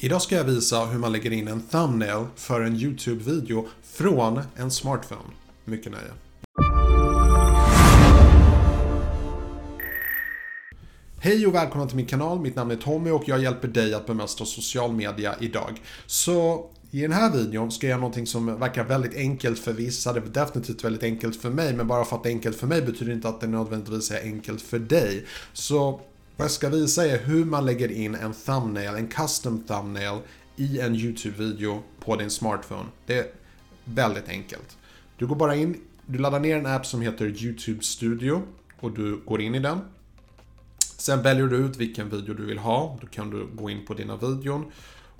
Idag ska jag visa hur man lägger in en thumbnail för en YouTube-video från en smartphone. Mycket nöje. Hej och välkomna till min kanal. Mitt namn är Tommy och jag hjälper dig att bemästra social media idag. Så i den här videon ska jag göra någonting som verkar väldigt enkelt för vissa. Det är definitivt väldigt enkelt för mig, men bara för att det är enkelt för mig betyder inte att det nödvändigtvis är enkelt för dig. Så vad jag ska visa är hur man lägger in en thumbnail, en custom thumbnail i en YouTube-video på din smartphone. Det är väldigt enkelt. Du går bara in, du laddar ner en app som heter YouTube Studio och du går in i den. Sen väljer du ut vilken video du vill ha. Då kan du gå in på dina videon.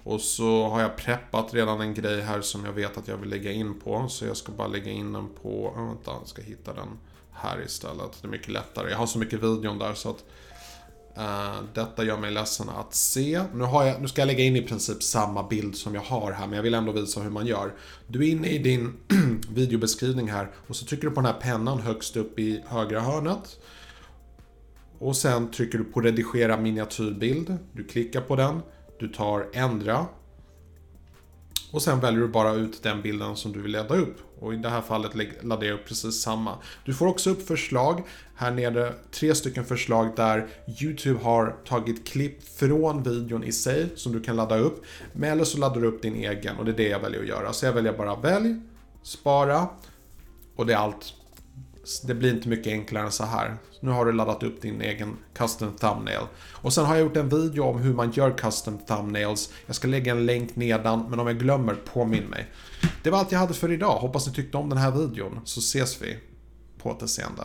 Och så har jag preppat redan en grej här som jag vet att jag vill lägga in på. Så jag ska bara lägga in den på, ah, vänta, jag ska hitta den här istället. Det är mycket lättare. Jag har så mycket videon där så att Uh, detta gör mig ledsen att se. Nu, har jag, nu ska jag lägga in i princip samma bild som jag har här, men jag vill ändå visa hur man gör. Du är inne i din videobeskrivning här och så trycker du på den här pennan högst upp i högra hörnet. Och sen trycker du på redigera miniatyrbild. Du klickar på den. Du tar ändra. Och sen väljer du bara ut den bilden som du vill ladda upp. Och i det här fallet laddar jag upp precis samma. Du får också upp förslag. Här nere tre stycken förslag där YouTube har tagit klipp från videon i sig som du kan ladda upp. Men eller så laddar du upp din egen och det är det jag väljer att göra. Så jag väljer bara välj, spara och det är allt det blir inte mycket enklare än så här. Nu har du laddat upp din egen custom thumbnail. Och sen har jag gjort en video om hur man gör custom thumbnails. Jag ska lägga en länk nedan, men om jag glömmer, påminn mig. Det var allt jag hade för idag. Hoppas ni tyckte om den här videon, så ses vi på återseende.